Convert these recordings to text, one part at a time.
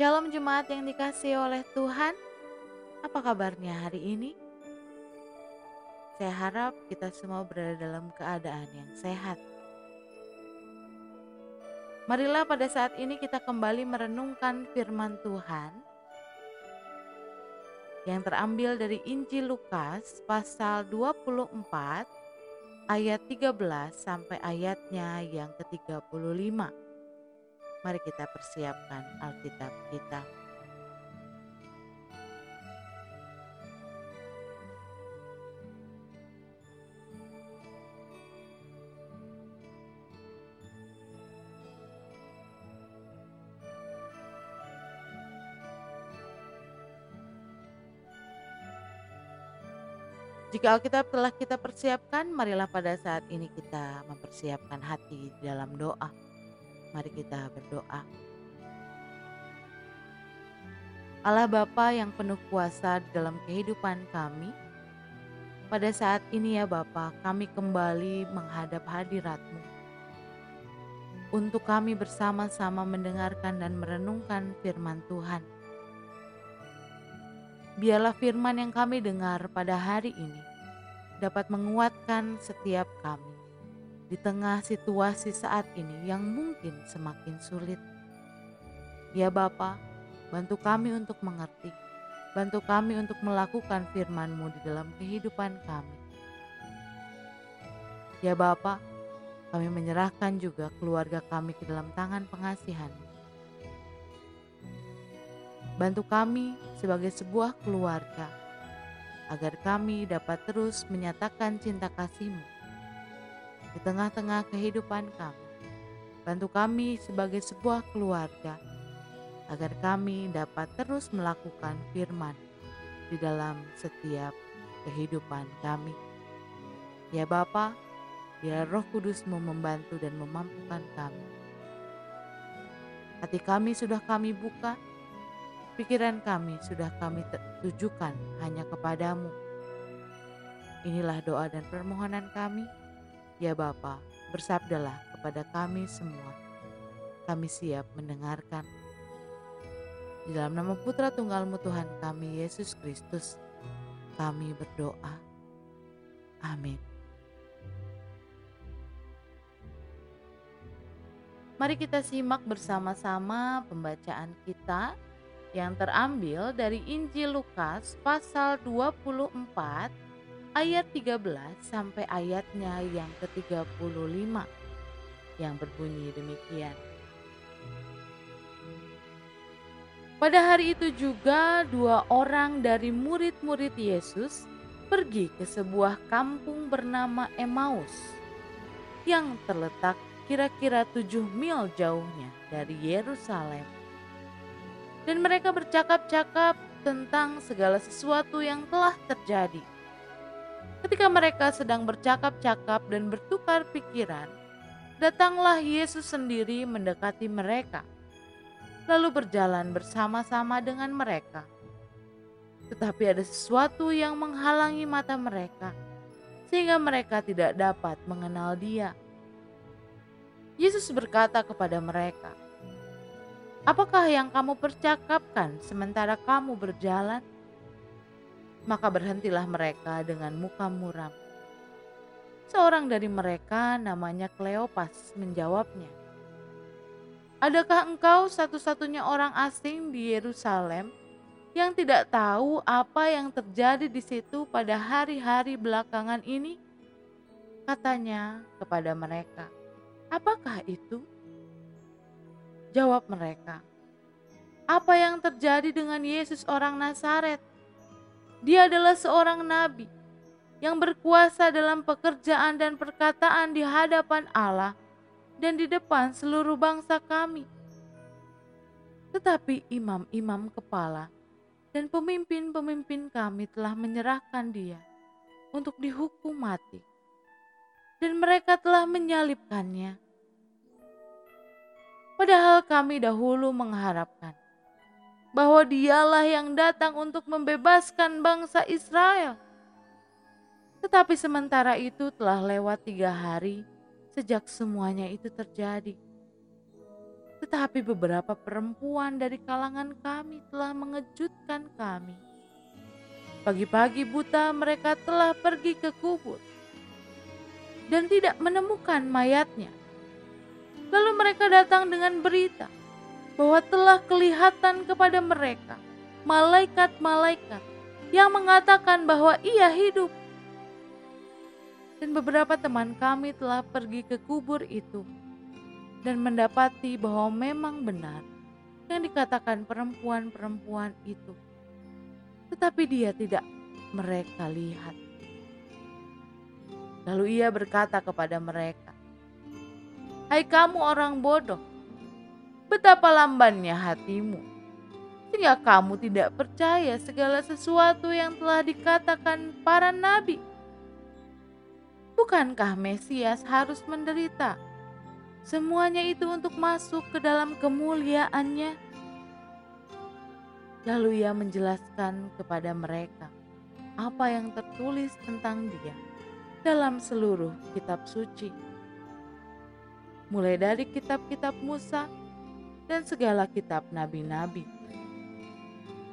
Shalom jemaat yang dikasih oleh Tuhan. Apa kabarnya hari ini? Saya harap kita semua berada dalam keadaan yang sehat. Marilah pada saat ini kita kembali merenungkan firman Tuhan yang terambil dari Injil Lukas pasal 24 ayat 13 sampai ayatnya yang ke-35. Mari kita persiapkan Alkitab kita. Jika Alkitab telah kita persiapkan, marilah pada saat ini kita mempersiapkan hati dalam doa. Mari kita berdoa. Allah Bapa yang penuh kuasa di dalam kehidupan kami, pada saat ini ya Bapa, kami kembali menghadap hadiratmu. Untuk kami bersama-sama mendengarkan dan merenungkan firman Tuhan. Biarlah firman yang kami dengar pada hari ini dapat menguatkan setiap kami di tengah situasi saat ini yang mungkin semakin sulit. Ya Bapa, bantu kami untuk mengerti, bantu kami untuk melakukan firman-Mu di dalam kehidupan kami. Ya Bapa, kami menyerahkan juga keluarga kami ke dalam tangan pengasihan. Bantu kami sebagai sebuah keluarga, agar kami dapat terus menyatakan cinta kasih-Mu di tengah-tengah kehidupan kami. Bantu kami sebagai sebuah keluarga agar kami dapat terus melakukan firman di dalam setiap kehidupan kami. Ya Bapa, biar Roh Kudusmu membantu dan memampukan kami. Hati kami sudah kami buka, pikiran kami sudah kami tujukan hanya kepadamu. Inilah doa dan permohonan kami Ya Bapa, bersabdalah kepada kami semua. Kami siap mendengarkan. Di dalam nama Putra Tunggalmu Tuhan kami, Yesus Kristus, kami berdoa. Amin. Mari kita simak bersama-sama pembacaan kita yang terambil dari Injil Lukas pasal 24 ayat 13 sampai ayatnya yang ke-35 yang berbunyi demikian. Pada hari itu juga dua orang dari murid-murid Yesus pergi ke sebuah kampung bernama Emmaus yang terletak kira-kira tujuh mil jauhnya dari Yerusalem. Dan mereka bercakap-cakap tentang segala sesuatu yang telah terjadi Ketika mereka sedang bercakap-cakap dan bertukar pikiran, datanglah Yesus sendiri mendekati mereka, lalu berjalan bersama-sama dengan mereka. Tetapi ada sesuatu yang menghalangi mata mereka, sehingga mereka tidak dapat mengenal Dia. Yesus berkata kepada mereka, "Apakah yang kamu percakapkan sementara kamu berjalan?" Maka berhentilah mereka dengan muka muram. Seorang dari mereka namanya Kleopas menjawabnya, Adakah engkau satu-satunya orang asing di Yerusalem yang tidak tahu apa yang terjadi di situ pada hari-hari belakangan ini? Katanya kepada mereka, "Apakah itu?" Jawab mereka, "Apa yang terjadi dengan Yesus orang Nazaret? Dia adalah seorang nabi yang berkuasa dalam pekerjaan dan perkataan di hadapan Allah dan di depan seluruh bangsa kami. Tetapi imam-imam kepala dan pemimpin-pemimpin kami telah menyerahkan dia untuk dihukum mati. Dan mereka telah menyalibkannya. Padahal kami dahulu mengharapkan bahwa dialah yang datang untuk membebaskan bangsa Israel. Tetapi sementara itu telah lewat tiga hari sejak semuanya itu terjadi. Tetapi beberapa perempuan dari kalangan kami telah mengejutkan kami. Pagi-pagi buta mereka telah pergi ke kubur dan tidak menemukan mayatnya. Lalu mereka datang dengan berita bahwa telah kelihatan kepada mereka malaikat-malaikat yang mengatakan bahwa ia hidup. Dan beberapa teman kami telah pergi ke kubur itu dan mendapati bahwa memang benar yang dikatakan perempuan-perempuan itu. Tetapi dia tidak mereka lihat. Lalu ia berkata kepada mereka, "Hai kamu orang bodoh, betapa lambannya hatimu, sehingga kamu tidak percaya segala sesuatu yang telah dikatakan para nabi. Bukankah Mesias harus menderita?" Semuanya itu untuk masuk ke dalam kemuliaannya. Lalu ia menjelaskan kepada mereka apa yang tertulis tentang dia dalam seluruh kitab suci. Mulai dari kitab-kitab Musa dan segala kitab nabi-nabi.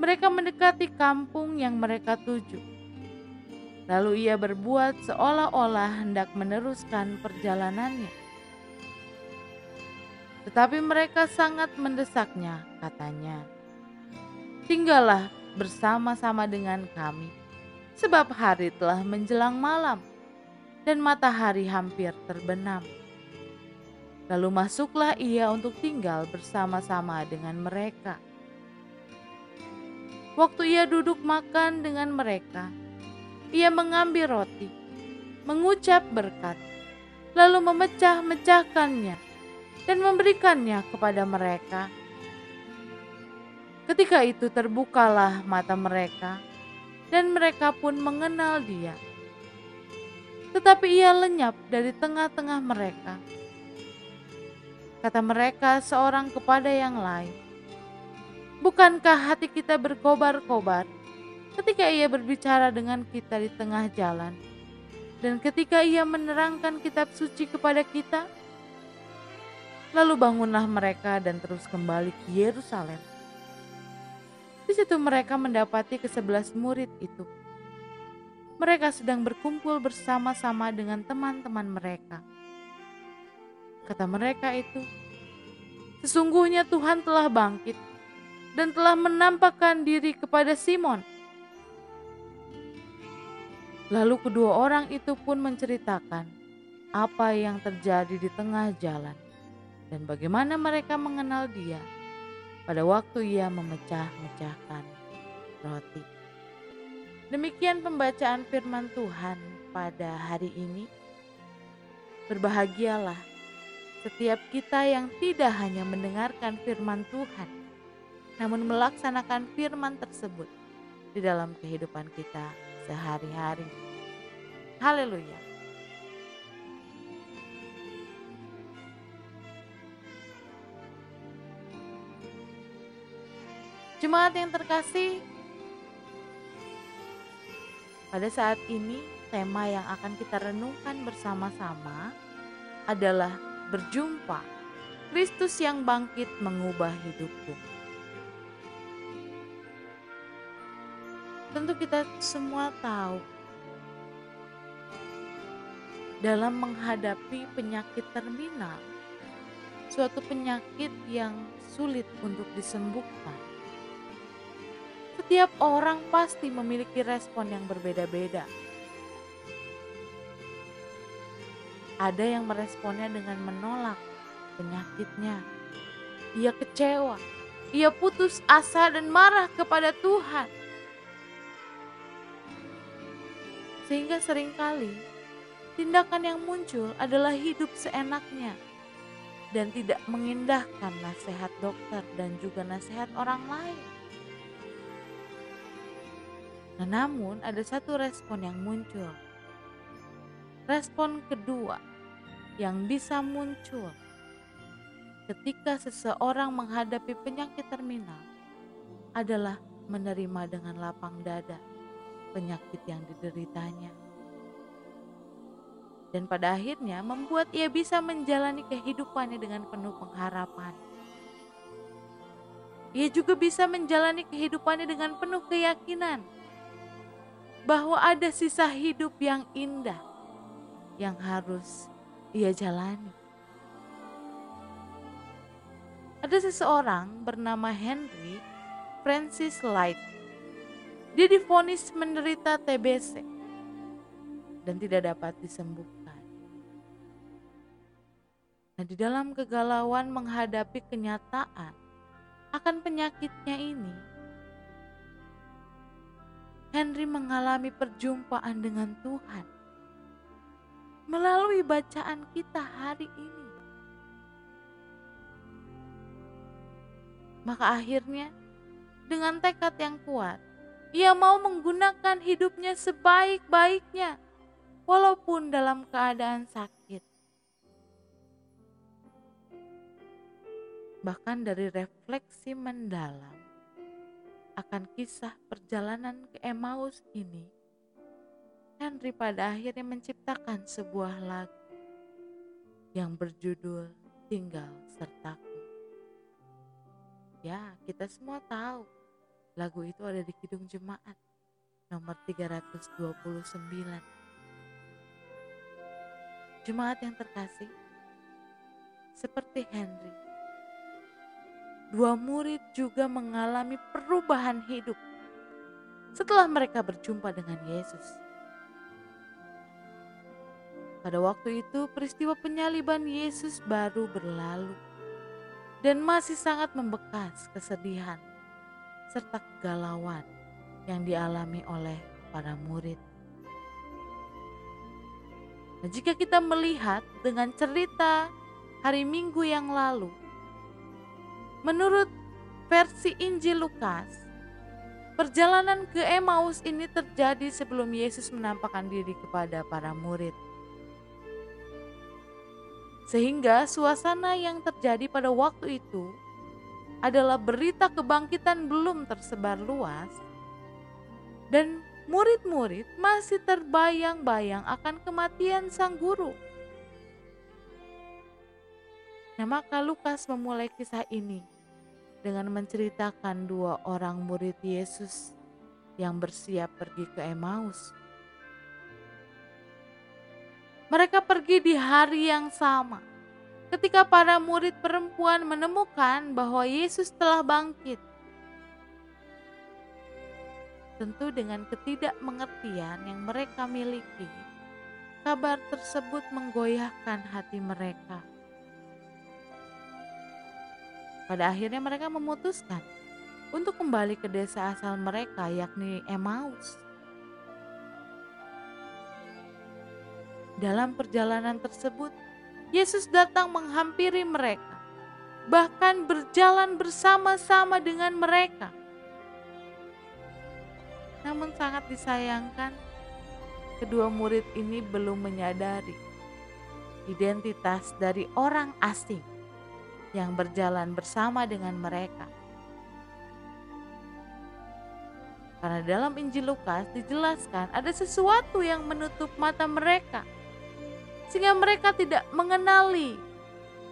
Mereka mendekati kampung yang mereka tuju. Lalu ia berbuat seolah-olah hendak meneruskan perjalanannya tetapi mereka sangat mendesaknya, katanya. Tinggallah bersama-sama dengan kami, sebab hari telah menjelang malam dan matahari hampir terbenam. Lalu masuklah ia untuk tinggal bersama-sama dengan mereka. Waktu ia duduk makan dengan mereka, ia mengambil roti, mengucap berkat, lalu memecah-mecahkannya dan memberikannya kepada mereka. Ketika itu terbukalah mata mereka, dan mereka pun mengenal Dia. Tetapi Ia lenyap dari tengah-tengah mereka. Kata mereka seorang kepada yang lain, "Bukankah hati kita berkobar-kobar ketika Ia berbicara dengan kita di tengah jalan, dan ketika Ia menerangkan kitab suci kepada kita?" Lalu bangunlah mereka dan terus kembali ke Yerusalem. Di situ mereka mendapati kesebelas murid itu. Mereka sedang berkumpul bersama-sama dengan teman-teman mereka. Kata mereka itu, sesungguhnya Tuhan telah bangkit dan telah menampakkan diri kepada Simon. Lalu kedua orang itu pun menceritakan apa yang terjadi di tengah jalan dan bagaimana mereka mengenal dia pada waktu ia memecah-mecahkan roti. Demikian pembacaan firman Tuhan pada hari ini. Berbahagialah setiap kita yang tidak hanya mendengarkan firman Tuhan, namun melaksanakan firman tersebut di dalam kehidupan kita sehari-hari. Haleluya! Jemaat yang terkasih, pada saat ini tema yang akan kita renungkan bersama-sama adalah berjumpa Kristus yang bangkit mengubah hidupku. Tentu kita semua tahu dalam menghadapi penyakit terminal, suatu penyakit yang sulit untuk disembuhkan setiap orang pasti memiliki respon yang berbeda-beda. Ada yang meresponnya dengan menolak penyakitnya. Ia kecewa, ia putus asa dan marah kepada Tuhan. Sehingga sering kali tindakan yang muncul adalah hidup seenaknya dan tidak mengindahkan nasihat dokter dan juga nasihat orang lain. Nah, namun ada satu respon yang muncul. Respon kedua yang bisa muncul ketika seseorang menghadapi penyakit terminal adalah menerima dengan lapang dada penyakit yang dideritanya. Dan pada akhirnya membuat ia bisa menjalani kehidupannya dengan penuh pengharapan ia juga bisa menjalani kehidupannya dengan penuh keyakinan bahwa ada sisa hidup yang indah yang harus ia jalani. Ada seseorang bernama Henry Francis Light. Dia difonis menderita TBC dan tidak dapat disembuhkan. Nah, di dalam kegalauan menghadapi kenyataan akan penyakitnya ini, Henry mengalami perjumpaan dengan Tuhan melalui bacaan kita hari ini. Maka akhirnya, dengan tekad yang kuat, ia mau menggunakan hidupnya sebaik-baiknya, walaupun dalam keadaan sakit. bahkan dari refleksi mendalam akan kisah perjalanan ke Emmaus ini, Henry pada akhirnya menciptakan sebuah lagu yang berjudul Tinggal Sertaku. Ya, kita semua tahu lagu itu ada di Kidung Jemaat nomor 329. Jemaat yang terkasih, seperti Henry, dua murid juga mengalami perubahan hidup setelah mereka berjumpa dengan Yesus. Pada waktu itu, peristiwa penyaliban Yesus baru berlalu dan masih sangat membekas kesedihan serta kegalauan yang dialami oleh para murid. Nah, jika kita melihat dengan cerita hari Minggu yang lalu, Menurut versi Injil Lukas, perjalanan ke Emmaus ini terjadi sebelum Yesus menampakkan diri kepada para murid. Sehingga suasana yang terjadi pada waktu itu adalah berita kebangkitan belum tersebar luas dan murid-murid masih terbayang-bayang akan kematian sang guru. Nah, maka Lukas memulai kisah ini dengan menceritakan dua orang murid Yesus yang bersiap pergi ke Emmaus. Mereka pergi di hari yang sama, ketika para murid perempuan menemukan bahwa Yesus telah bangkit. Tentu dengan ketidakmengertian yang mereka miliki, kabar tersebut menggoyahkan hati mereka pada akhirnya mereka memutuskan untuk kembali ke desa asal mereka yakni Emmaus. Dalam perjalanan tersebut, Yesus datang menghampiri mereka, bahkan berjalan bersama-sama dengan mereka. Namun sangat disayangkan, kedua murid ini belum menyadari identitas dari orang asing yang berjalan bersama dengan mereka. Karena dalam Injil Lukas dijelaskan ada sesuatu yang menutup mata mereka, sehingga mereka tidak mengenali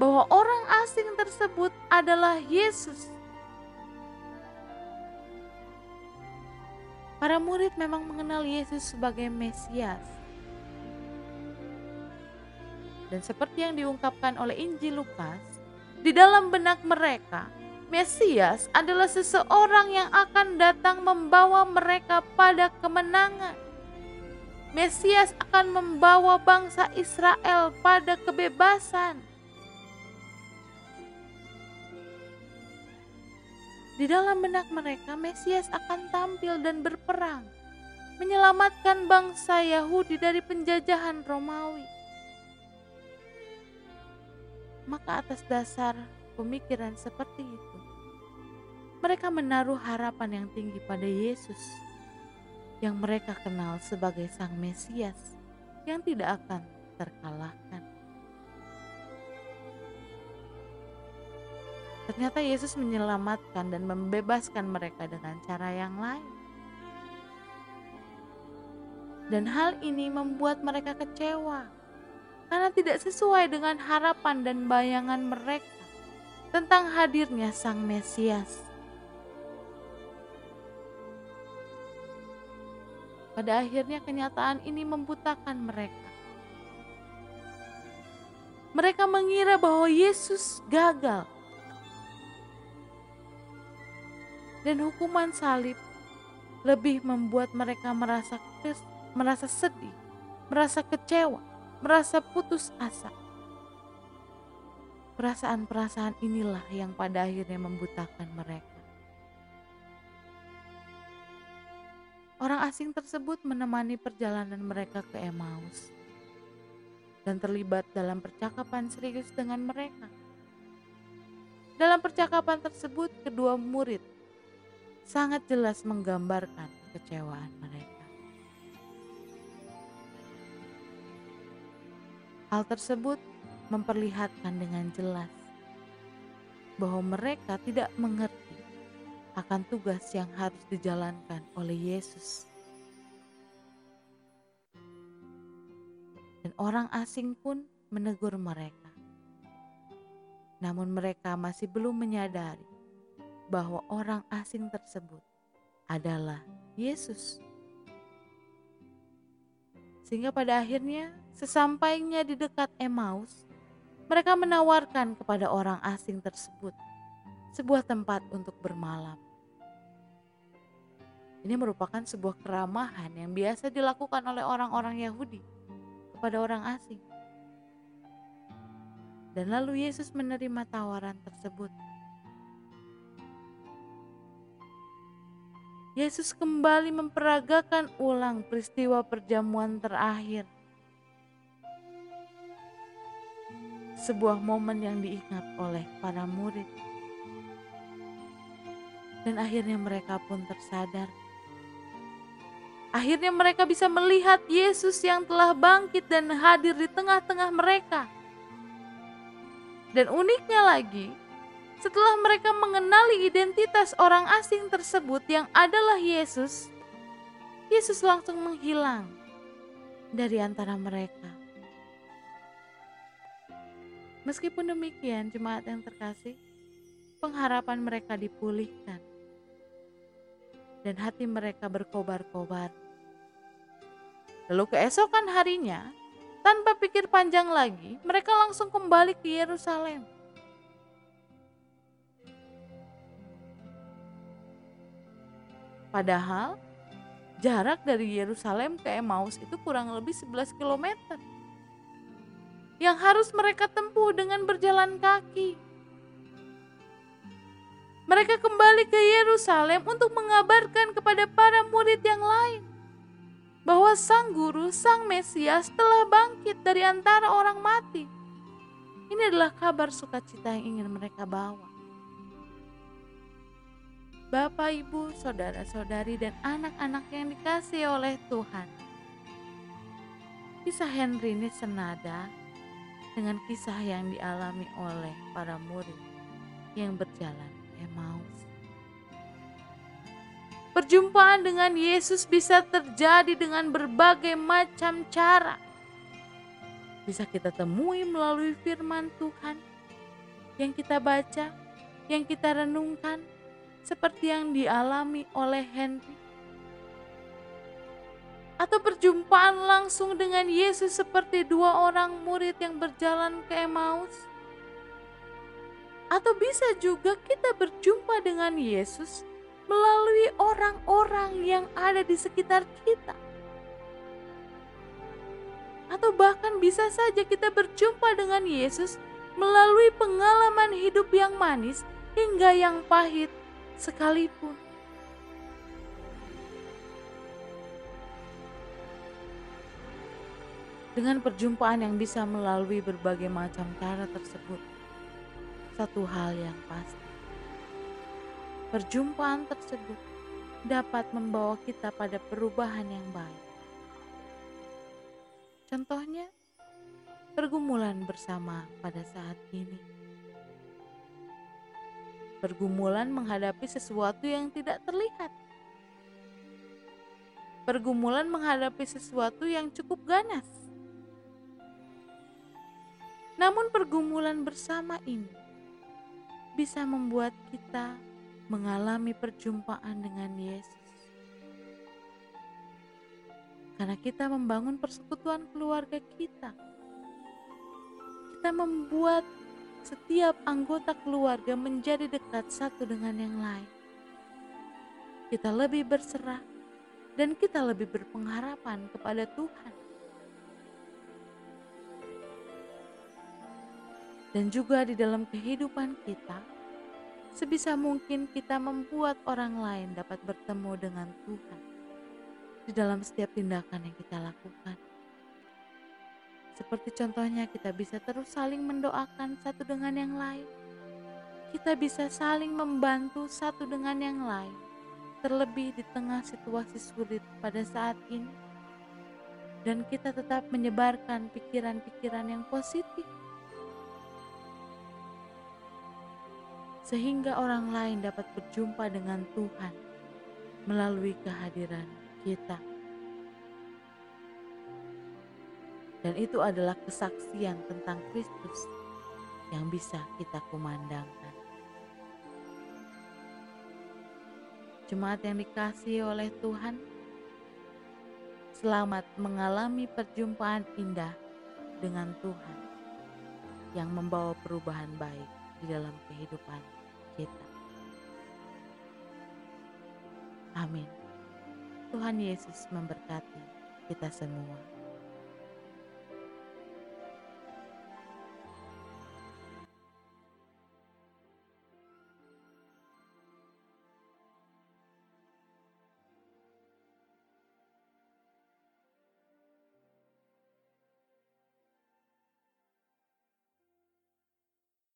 bahwa orang asing tersebut adalah Yesus. Para murid memang mengenal Yesus sebagai Mesias. Dan seperti yang diungkapkan oleh Injil Lukas, di dalam benak mereka, Mesias adalah seseorang yang akan datang membawa mereka pada kemenangan. Mesias akan membawa bangsa Israel pada kebebasan. Di dalam benak mereka, Mesias akan tampil dan berperang, menyelamatkan bangsa Yahudi dari penjajahan Romawi maka atas dasar pemikiran seperti itu, mereka menaruh harapan yang tinggi pada Yesus yang mereka kenal sebagai Sang Mesias yang tidak akan terkalahkan. Ternyata Yesus menyelamatkan dan membebaskan mereka dengan cara yang lain. Dan hal ini membuat mereka kecewa karena tidak sesuai dengan harapan dan bayangan mereka tentang hadirnya Sang Mesias pada akhirnya kenyataan ini membutakan mereka. Mereka mengira bahwa Yesus gagal, dan hukuman salib lebih membuat mereka merasa kes, merasa sedih, merasa kecewa, merasa putus asa. Perasaan-perasaan inilah yang pada akhirnya membutakan mereka. Orang asing tersebut menemani perjalanan mereka ke Emmaus dan terlibat dalam percakapan serius dengan mereka. Dalam percakapan tersebut, kedua murid sangat jelas menggambarkan kekecewaan mereka. Hal tersebut memperlihatkan dengan jelas bahwa mereka tidak mengerti akan tugas yang harus dijalankan oleh Yesus. Dan orang asing pun menegur mereka. Namun mereka masih belum menyadari bahwa orang asing tersebut adalah Yesus. Sehingga pada akhirnya sesampainya di dekat Emmaus, mereka menawarkan kepada orang asing tersebut sebuah tempat untuk bermalam. Ini merupakan sebuah keramahan yang biasa dilakukan oleh orang-orang Yahudi kepada orang asing. Dan lalu Yesus menerima tawaran tersebut. Yesus kembali memperagakan ulang peristiwa perjamuan terakhir. Sebuah momen yang diingat oleh para murid. Dan akhirnya mereka pun tersadar Akhirnya mereka bisa melihat Yesus yang telah bangkit dan hadir di tengah-tengah mereka. Dan uniknya lagi, setelah mereka mengenali identitas orang asing tersebut yang adalah Yesus, Yesus langsung menghilang dari antara mereka. Meskipun demikian, jemaat yang terkasih, pengharapan mereka dipulihkan dan hati mereka berkobar-kobar. Lalu keesokan harinya, tanpa pikir panjang lagi, mereka langsung kembali ke Yerusalem. Padahal jarak dari Yerusalem ke Emmaus itu kurang lebih 11 km. Yang harus mereka tempuh dengan berjalan kaki. Mereka kembali ke Yerusalem untuk mengabarkan kepada para murid yang lain bahwa Sang Guru, Sang Mesias telah bangkit dari antara orang mati. Ini adalah kabar sukacita yang ingin mereka bawa. Bapak, Ibu, saudara-saudari, dan anak-anak yang dikasih oleh Tuhan. Kisah Henry ini senada dengan kisah yang dialami oleh para murid yang berjalan Emmaus. Perjumpaan dengan Yesus bisa terjadi dengan berbagai macam cara. Bisa kita temui melalui firman Tuhan yang kita baca, yang kita renungkan, seperti yang dialami oleh Henry. Atau perjumpaan langsung dengan Yesus seperti dua orang murid yang berjalan ke Emmaus atau bisa juga kita berjumpa dengan Yesus melalui orang-orang yang ada di sekitar kita. Atau bahkan bisa saja kita berjumpa dengan Yesus melalui pengalaman hidup yang manis hingga yang pahit sekalipun. Dengan perjumpaan yang bisa melalui berbagai macam cara tersebut, satu hal yang pasti. Perjumpaan tersebut dapat membawa kita pada perubahan yang baik. Contohnya, pergumulan bersama pada saat ini. Pergumulan menghadapi sesuatu yang tidak terlihat. Pergumulan menghadapi sesuatu yang cukup ganas. Namun pergumulan bersama ini bisa membuat kita mengalami perjumpaan dengan Yesus. Karena kita membangun persekutuan keluarga kita. Kita membuat setiap anggota keluarga menjadi dekat satu dengan yang lain. Kita lebih berserah dan kita lebih berpengharapan kepada Tuhan. Dan juga di dalam kehidupan kita, sebisa mungkin kita membuat orang lain dapat bertemu dengan Tuhan di dalam setiap tindakan yang kita lakukan. Seperti contohnya kita bisa terus saling mendoakan satu dengan yang lain. Kita bisa saling membantu satu dengan yang lain. Terlebih di tengah situasi sulit pada saat ini. Dan kita tetap menyebarkan pikiran-pikiran yang positif. Sehingga orang lain dapat berjumpa dengan Tuhan melalui kehadiran kita. Dan itu adalah kesaksian tentang Kristus yang bisa kita kumandangkan. Jemaat yang dikasihi oleh Tuhan, selamat mengalami perjumpaan indah dengan Tuhan yang membawa perubahan baik di dalam kehidupan kita. Amin. Tuhan Yesus memberkati kita semua.